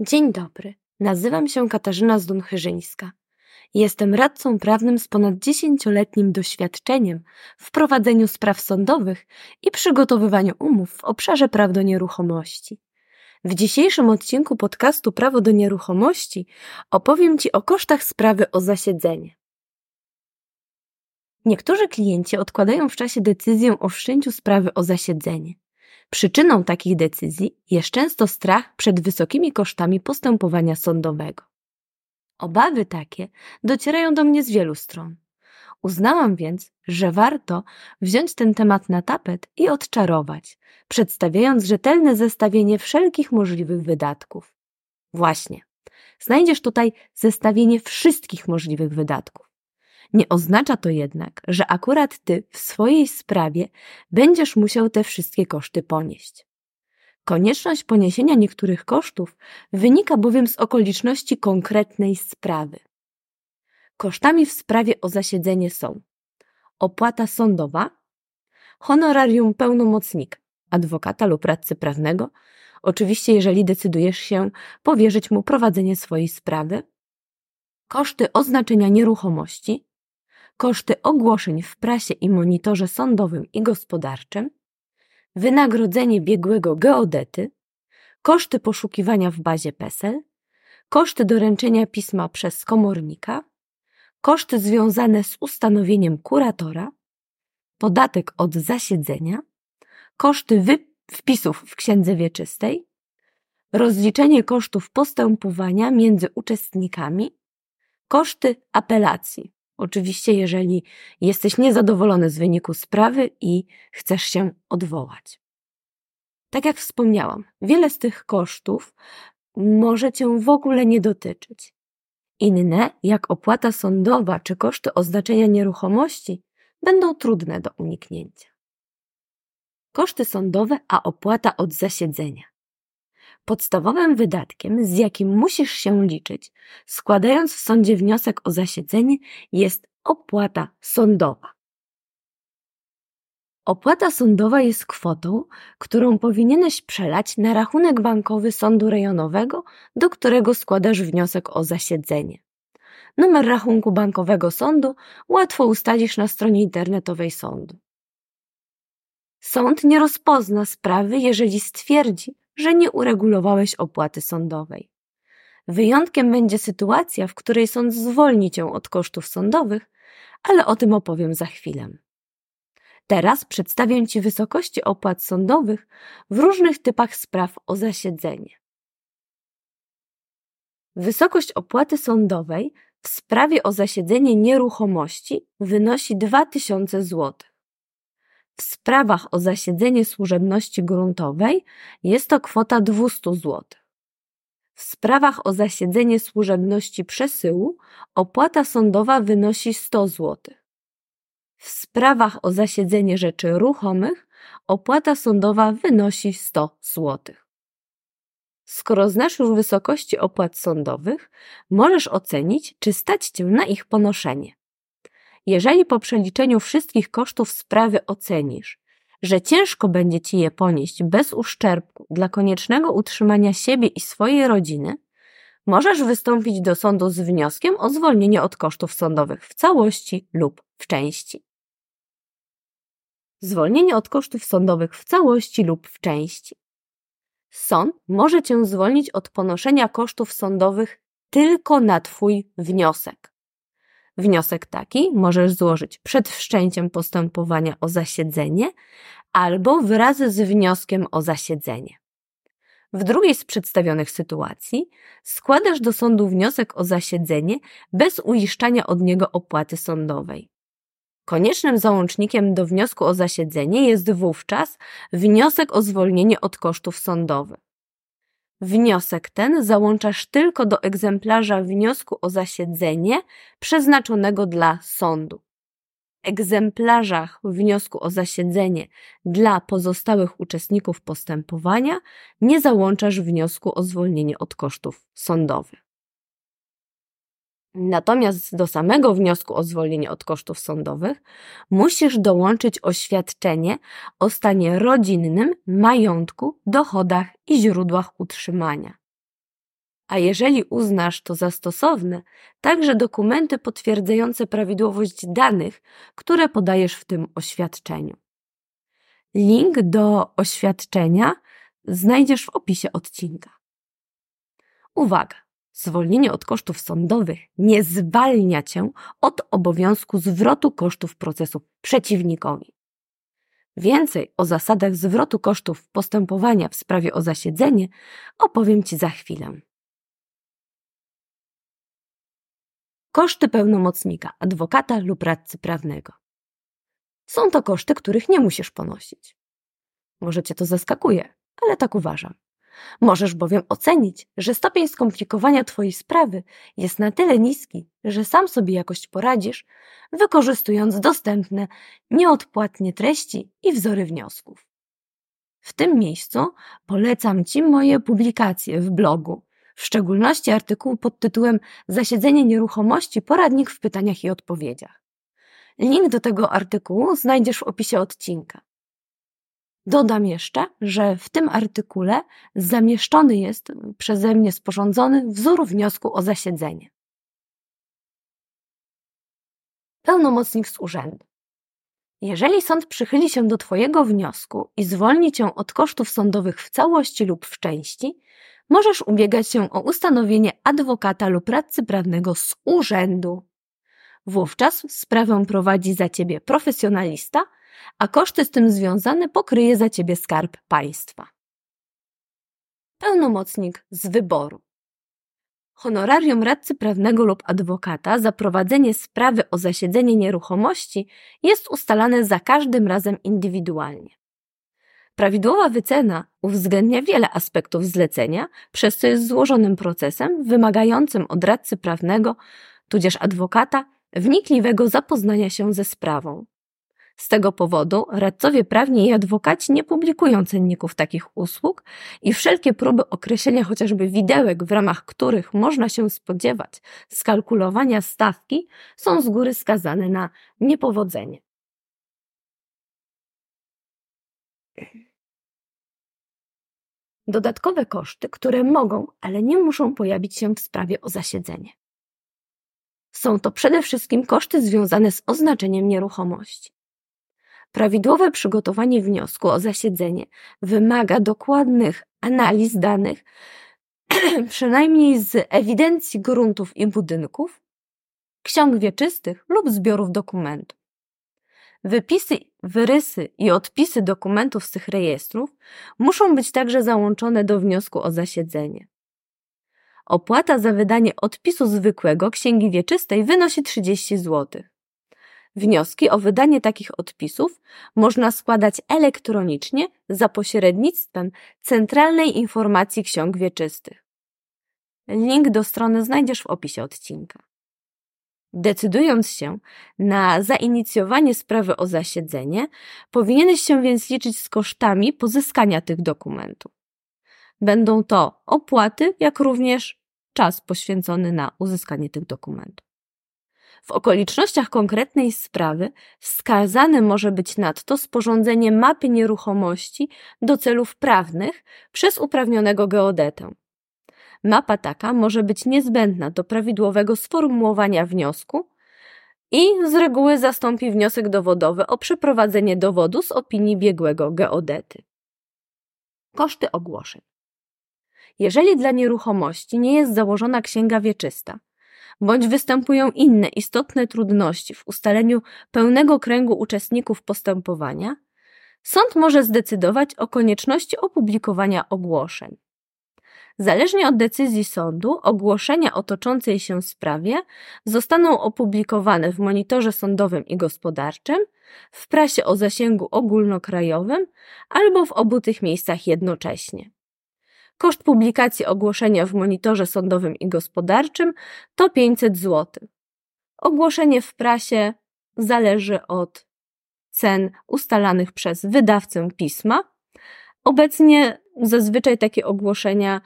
Dzień dobry. Nazywam się Katarzyna Zdunchyrzyńska. Jestem radcą prawnym z ponad dziesięcioletnim doświadczeniem w prowadzeniu spraw sądowych i przygotowywaniu umów w obszarze praw do nieruchomości. W dzisiejszym odcinku podcastu Prawo do nieruchomości opowiem Ci o kosztach sprawy o zasiedzenie. Niektórzy klienci odkładają w czasie decyzję o wszczęciu sprawy o zasiedzenie. Przyczyną takich decyzji jest często strach przed wysokimi kosztami postępowania sądowego. Obawy takie docierają do mnie z wielu stron. Uznałam więc, że warto wziąć ten temat na tapet i odczarować, przedstawiając rzetelne zestawienie wszelkich możliwych wydatków. Właśnie, znajdziesz tutaj zestawienie wszystkich możliwych wydatków. Nie oznacza to jednak, że akurat ty w swojej sprawie będziesz musiał te wszystkie koszty ponieść. Konieczność poniesienia niektórych kosztów wynika bowiem z okoliczności konkretnej sprawy. Kosztami w sprawie o zasiedzenie są opłata sądowa, honorarium pełnomocnika, adwokata lub radcy prawnego, oczywiście jeżeli decydujesz się powierzyć mu prowadzenie swojej sprawy, koszty oznaczenia nieruchomości, koszty ogłoszeń w prasie i monitorze sądowym i gospodarczym, wynagrodzenie biegłego geodety, koszty poszukiwania w bazie PESEL, koszty doręczenia pisma przez komornika, koszty związane z ustanowieniem kuratora, podatek od zasiedzenia, koszty wpisów w księdze wieczystej, rozliczenie kosztów postępowania między uczestnikami, koszty apelacji, Oczywiście, jeżeli jesteś niezadowolony z wyniku sprawy i chcesz się odwołać. Tak jak wspomniałam, wiele z tych kosztów może Cię w ogóle nie dotyczyć. Inne, jak opłata sądowa czy koszty oznaczenia nieruchomości, będą trudne do uniknięcia. Koszty sądowe, a opłata od zasiedzenia. Podstawowym wydatkiem, z jakim musisz się liczyć, składając w sądzie wniosek o zasiedzenie, jest opłata sądowa. Opłata sądowa jest kwotą, którą powinieneś przelać na rachunek bankowy sądu rejonowego, do którego składasz wniosek o zasiedzenie. Numer rachunku bankowego sądu łatwo ustalisz na stronie internetowej sądu. Sąd nie rozpozna sprawy, jeżeli stwierdzi, że nie uregulowałeś opłaty sądowej. Wyjątkiem będzie sytuacja, w której sąd zwolni cię od kosztów sądowych, ale o tym opowiem za chwilę. Teraz przedstawię Ci wysokości opłat sądowych w różnych typach spraw o zasiedzenie. Wysokość opłaty sądowej w sprawie o zasiedzenie nieruchomości wynosi 2000 zł. W sprawach o zasiedzenie służebności gruntowej jest to kwota 200 zł. W sprawach o zasiedzenie służebności przesyłu opłata sądowa wynosi 100 zł. W sprawach o zasiedzenie rzeczy ruchomych opłata sądowa wynosi 100 zł. Skoro znasz już wysokości opłat sądowych, możesz ocenić, czy stać cię na ich ponoszenie. Jeżeli po przeliczeniu wszystkich kosztów sprawy ocenisz, że ciężko będzie ci je ponieść bez uszczerbku dla koniecznego utrzymania siebie i swojej rodziny, możesz wystąpić do sądu z wnioskiem o zwolnienie od kosztów sądowych w całości lub w części. Zwolnienie od kosztów sądowych w całości lub w części. Sąd może cię zwolnić od ponoszenia kosztów sądowych tylko na Twój wniosek. Wniosek taki możesz złożyć przed wszczęciem postępowania o zasiedzenie albo wraz z wnioskiem o zasiedzenie. W drugiej z przedstawionych sytuacji składasz do sądu wniosek o zasiedzenie bez uiszczania od niego opłaty sądowej. Koniecznym załącznikiem do wniosku o zasiedzenie jest wówczas wniosek o zwolnienie od kosztów sądowych. Wniosek ten załączasz tylko do egzemplarza wniosku o zasiedzenie przeznaczonego dla sądu. Egzemplarzach wniosku o zasiedzenie dla pozostałych uczestników postępowania nie załączasz wniosku o zwolnienie od kosztów sądowych. Natomiast do samego wniosku o zwolnienie od kosztów sądowych musisz dołączyć oświadczenie o stanie rodzinnym, majątku, dochodach i źródłach utrzymania. a jeżeli uznasz to za stosowne, także dokumenty potwierdzające prawidłowość danych, które podajesz w tym oświadczeniu. Link do oświadczenia znajdziesz w opisie odcinka. Uwaga! Zwolnienie od kosztów sądowych nie zwalnia cię od obowiązku zwrotu kosztów procesu przeciwnikowi. Więcej o zasadach zwrotu kosztów postępowania w sprawie o zasiedzenie opowiem Ci za chwilę. Koszty pełnomocnika, adwokata lub radcy prawnego. Są to koszty, których nie musisz ponosić. Może Cię to zaskakuje, ale tak uważam. Możesz bowiem ocenić, że stopień skomplikowania Twojej sprawy jest na tyle niski, że sam sobie jakoś poradzisz, wykorzystując dostępne nieodpłatnie treści i wzory wniosków. W tym miejscu polecam Ci moje publikacje w blogu, w szczególności artykuł pod tytułem Zasiedzenie nieruchomości poradnik w pytaniach i odpowiedziach. Link do tego artykułu znajdziesz w opisie odcinka. Dodam jeszcze, że w tym artykule zamieszczony jest przeze mnie sporządzony wzór wniosku o zasiedzenie. Pełnomocnik z urzędu. Jeżeli sąd przychyli się do Twojego wniosku i zwolni Cię od kosztów sądowych w całości lub w części, możesz ubiegać się o ustanowienie adwokata lub radcy prawnego z urzędu. Wówczas sprawę prowadzi za Ciebie profesjonalista – a koszty z tym związane pokryje za ciebie skarb państwa. Pełnomocnik z wyboru. Honorarium radcy prawnego lub adwokata za prowadzenie sprawy o zasiedzenie nieruchomości jest ustalane za każdym razem indywidualnie. Prawidłowa wycena uwzględnia wiele aspektów zlecenia, przez co jest złożonym procesem wymagającym od radcy prawnego, tudzież adwokata, wnikliwego zapoznania się ze sprawą, z tego powodu radcowie prawni i adwokaci nie publikują cenników takich usług i wszelkie próby określenia chociażby widełek, w ramach których można się spodziewać skalkulowania stawki, są z góry skazane na niepowodzenie. Dodatkowe koszty, które mogą, ale nie muszą pojawić się w sprawie o zasiedzenie. Są to przede wszystkim koszty związane z oznaczeniem nieruchomości. Prawidłowe przygotowanie wniosku o zasiedzenie wymaga dokładnych analiz danych, przynajmniej z ewidencji gruntów i budynków, ksiąg wieczystych lub zbiorów dokumentów. Wypisy, wyrysy i odpisy dokumentów z tych rejestrów muszą być także załączone do wniosku o zasiedzenie. Opłata za wydanie odpisu zwykłego księgi wieczystej wynosi 30 zł. Wnioski o wydanie takich odpisów można składać elektronicznie za pośrednictwem Centralnej Informacji Ksiąg Wieczystych. Link do strony znajdziesz w opisie odcinka. Decydując się na zainicjowanie sprawy o zasiedzenie, powinieneś się więc liczyć z kosztami pozyskania tych dokumentów. Będą to opłaty, jak również czas poświęcony na uzyskanie tych dokumentów. W okolicznościach konkretnej sprawy wskazane może być nadto sporządzenie mapy nieruchomości do celów prawnych przez uprawnionego geodetę. Mapa taka może być niezbędna do prawidłowego sformułowania wniosku i z reguły zastąpi wniosek dowodowy o przeprowadzenie dowodu z opinii biegłego geodety. Koszty ogłoszeń. Jeżeli dla nieruchomości nie jest założona księga wieczysta, bądź występują inne istotne trudności w ustaleniu pełnego kręgu uczestników postępowania, sąd może zdecydować o konieczności opublikowania ogłoszeń. Zależnie od decyzji sądu, ogłoszenia o toczącej się sprawie zostaną opublikowane w monitorze sądowym i gospodarczym, w prasie o zasięgu ogólnokrajowym albo w obu tych miejscach jednocześnie. Koszt publikacji ogłoszenia w monitorze sądowym i gospodarczym to 500 zł. Ogłoszenie w prasie zależy od cen ustalanych przez wydawcę pisma. Obecnie zazwyczaj takie ogłoszenia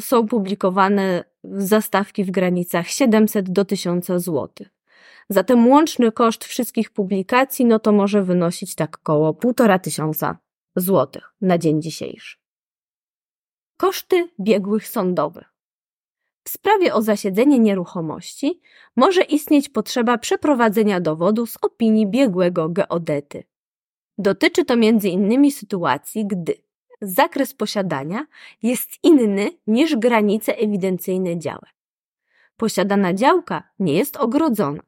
są publikowane w zastawki w granicach 700 do 1000 zł. Zatem łączny koszt wszystkich publikacji no to może wynosić tak około 1,5 tysiąca złotych na dzień dzisiejszy. Koszty biegłych sądowych. sprawie o zasiedzenie nieruchomości może istnieć potrzeba przeprowadzenia dowodu z opinii biegłego geodety. Dotyczy to m.in. sytuacji, gdy zakres posiadania jest inny niż granice ewidencyjne działek. Posiadana działka nie jest ogrodzona.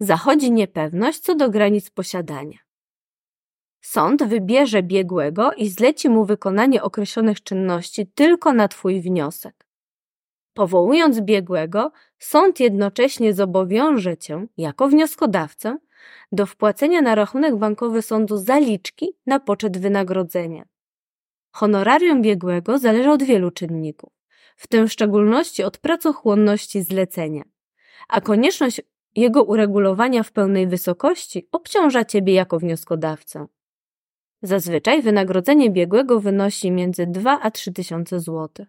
Zachodzi niepewność co do granic posiadania. Sąd wybierze biegłego i zleci mu wykonanie określonych czynności tylko na Twój wniosek. Powołując biegłego, sąd jednocześnie zobowiąże Cię, jako wnioskodawcę, do wpłacenia na rachunek bankowy sądu zaliczki na poczet wynagrodzenia. Honorarium biegłego zależy od wielu czynników, w tym w szczególności od pracochłonności zlecenia, a konieczność jego uregulowania w pełnej wysokości obciąża Ciebie jako wnioskodawcę. Zazwyczaj wynagrodzenie biegłego wynosi między 2 a 3 tysiące złotych.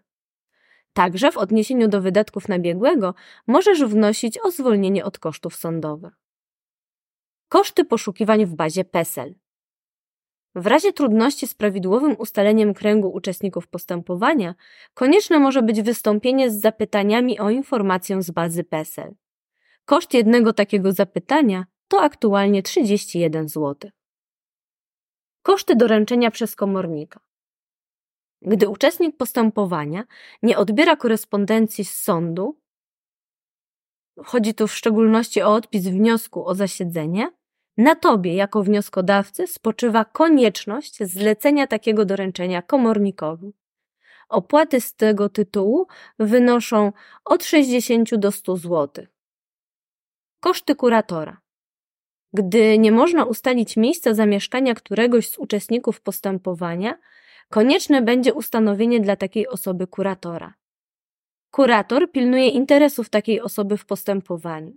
Także w odniesieniu do wydatków na biegłego możesz wnosić o zwolnienie od kosztów sądowych. Koszty poszukiwań w bazie PESEL. W razie trudności z prawidłowym ustaleniem kręgu uczestników postępowania, konieczne może być wystąpienie z zapytaniami o informację z bazy PESEL. Koszt jednego takiego zapytania to aktualnie 31 zł. Koszty doręczenia przez komornika. Gdy uczestnik postępowania nie odbiera korespondencji z sądu, chodzi tu w szczególności o odpis wniosku o zasiedzenie, na tobie jako wnioskodawcy spoczywa konieczność zlecenia takiego doręczenia komornikowi. Opłaty z tego tytułu wynoszą od 60 do 100 zł. Koszty kuratora. Gdy nie można ustalić miejsca zamieszkania któregoś z uczestników postępowania, konieczne będzie ustanowienie dla takiej osoby kuratora. Kurator pilnuje interesów takiej osoby w postępowaniu.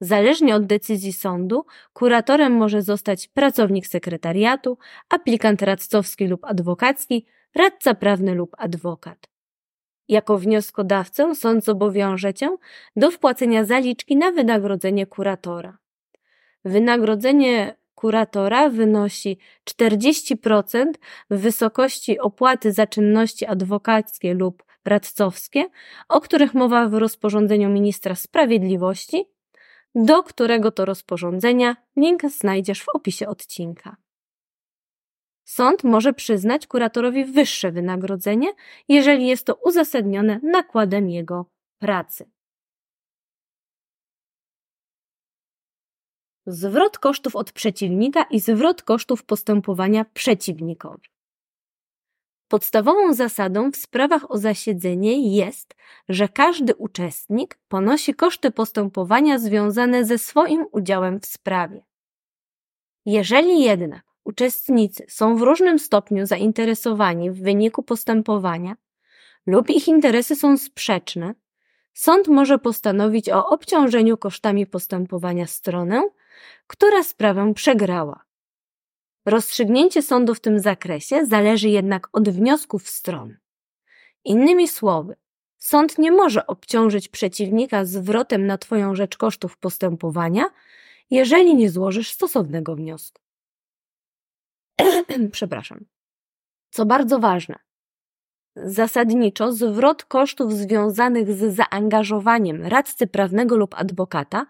Zależnie od decyzji sądu, kuratorem może zostać pracownik sekretariatu, aplikant radcowski lub adwokacki, radca prawny lub adwokat. Jako wnioskodawcę sąd zobowiąże cię do wpłacenia zaliczki na wynagrodzenie kuratora. Wynagrodzenie kuratora wynosi 40% w wysokości opłaty za czynności adwokackie lub radcowskie, o których mowa w rozporządzeniu ministra sprawiedliwości, do którego to rozporządzenia link znajdziesz w opisie odcinka. Sąd może przyznać kuratorowi wyższe wynagrodzenie, jeżeli jest to uzasadnione nakładem jego pracy. Zwrot kosztów od przeciwnika i zwrot kosztów postępowania przeciwnikowi. Podstawową zasadą w sprawach o zasiedzenie jest, że każdy uczestnik ponosi koszty postępowania związane ze swoim udziałem w sprawie. Jeżeli jednak uczestnicy są w różnym stopniu zainteresowani w wyniku postępowania lub ich interesy są sprzeczne, sąd może postanowić o obciążeniu kosztami postępowania stronę, która sprawę przegrała. Rozstrzygnięcie sądu w tym zakresie zależy jednak od wniosków stron. Innymi słowy, sąd nie może obciążyć przeciwnika zwrotem na Twoją rzecz kosztów postępowania, jeżeli nie złożysz stosownego wniosku. Przepraszam. Co bardzo ważne, zasadniczo zwrot kosztów związanych z zaangażowaniem radcy prawnego lub adwokata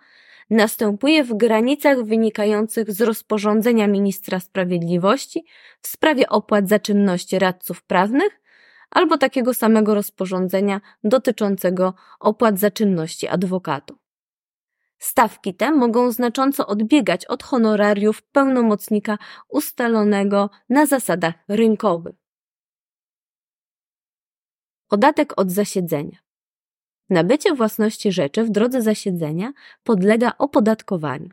następuje w granicach wynikających z rozporządzenia ministra sprawiedliwości w sprawie opłat za czynności radców prawnych albo takiego samego rozporządzenia dotyczącego opłat za czynności adwokatów. Stawki te mogą znacząco odbiegać od honorariów pełnomocnika ustalonego na zasadach rynkowych. Podatek od zasiedzenia. Nabycie własności rzeczy w drodze zasiedzenia podlega opodatkowaniu.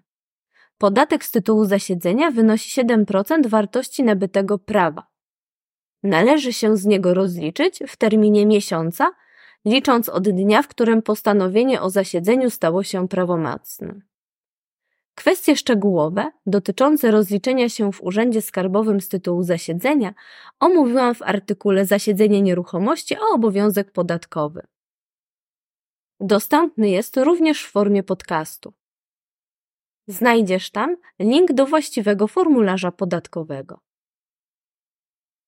Podatek z tytułu zasiedzenia wynosi 7% wartości nabytego prawa. Należy się z niego rozliczyć w terminie miesiąca, licząc od dnia, w którym postanowienie o zasiedzeniu stało się prawomocne. Kwestie szczegółowe dotyczące rozliczenia się w Urzędzie Skarbowym z tytułu zasiedzenia omówiłam w artykule Zasiedzenie nieruchomości o obowiązek podatkowy. Dostępny jest również w formie podcastu. Znajdziesz tam link do właściwego formularza podatkowego.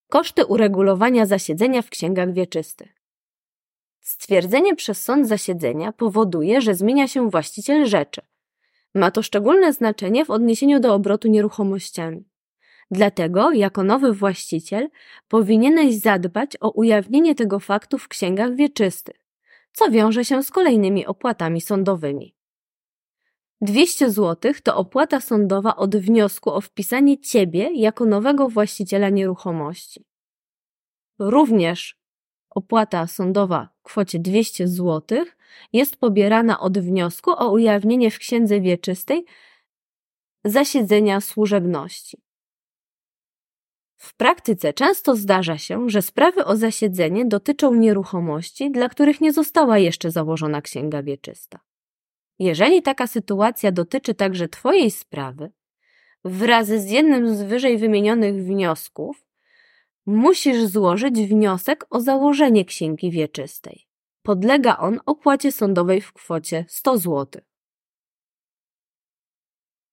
Koszty uregulowania zasiedzenia w księgach wieczystych. Stwierdzenie przez sąd zasiedzenia powoduje, że zmienia się właściciel rzeczy. Ma to szczególne znaczenie w odniesieniu do obrotu nieruchomościami. Dlatego, jako nowy właściciel, powinieneś zadbać o ujawnienie tego faktu w księgach wieczystych, co wiąże się z kolejnymi opłatami sądowymi. 200 zł to opłata sądowa od wniosku o wpisanie Ciebie jako nowego właściciela nieruchomości. Również opłata sądowa w kwocie 200 zł jest pobierana od wniosku o ujawnienie w księdze wieczystej zasiedzenia służebności. W praktyce często zdarza się, że sprawy o zasiedzenie dotyczą nieruchomości, dla których nie została jeszcze założona księga wieczysta. Jeżeli taka sytuacja dotyczy także Twojej sprawy, wraz z jednym z wyżej wymienionych wniosków, musisz złożyć wniosek o założenie księgi wieczystej. Podlega on opłacie sądowej w kwocie 100 zł.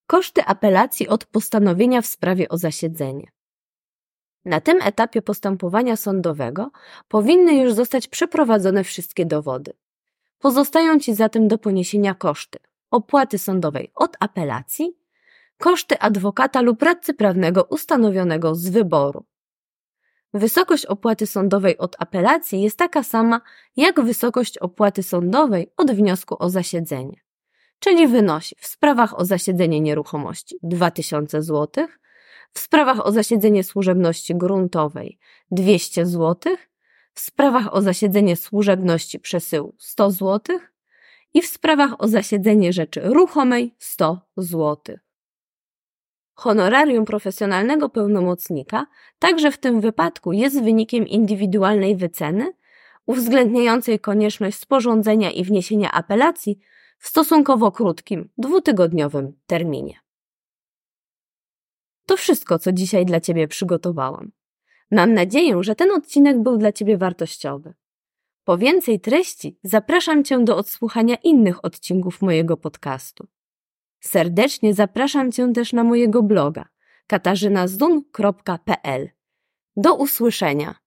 Koszty apelacji od postanowienia w sprawie o zasiedzenie. Na tym etapie postępowania sądowego powinny już zostać przeprowadzone wszystkie dowody. Pozostają Ci zatem do poniesienia koszty opłaty sądowej od apelacji, koszty adwokata lub radcy prawnego ustanowionego z wyboru. Wysokość opłaty sądowej od apelacji jest taka sama jak wysokość opłaty sądowej od wniosku o zasiedzenie, czyli wynosi w sprawach o zasiedzenie nieruchomości 2000 zł, w sprawach o zasiedzenie służebności gruntowej 200 zł, w sprawach o zasiedzenie służebności przesyłu 100 zł i w sprawach o zasiedzenie rzeczy ruchomej 100 zł. Honorarium profesjonalnego pełnomocnika także w tym wypadku jest wynikiem indywidualnej wyceny, uwzględniającej konieczność sporządzenia i wniesienia apelacji w stosunkowo krótkim, dwutygodniowym terminie. To wszystko, co dzisiaj dla Ciebie przygotowałam. Mam nadzieję, że ten odcinek był dla Ciebie wartościowy. Po więcej treści zapraszam Cię do odsłuchania innych odcinków mojego podcastu. Serdecznie zapraszam Cię też na mojego bloga katarzynazun.pl. Do usłyszenia!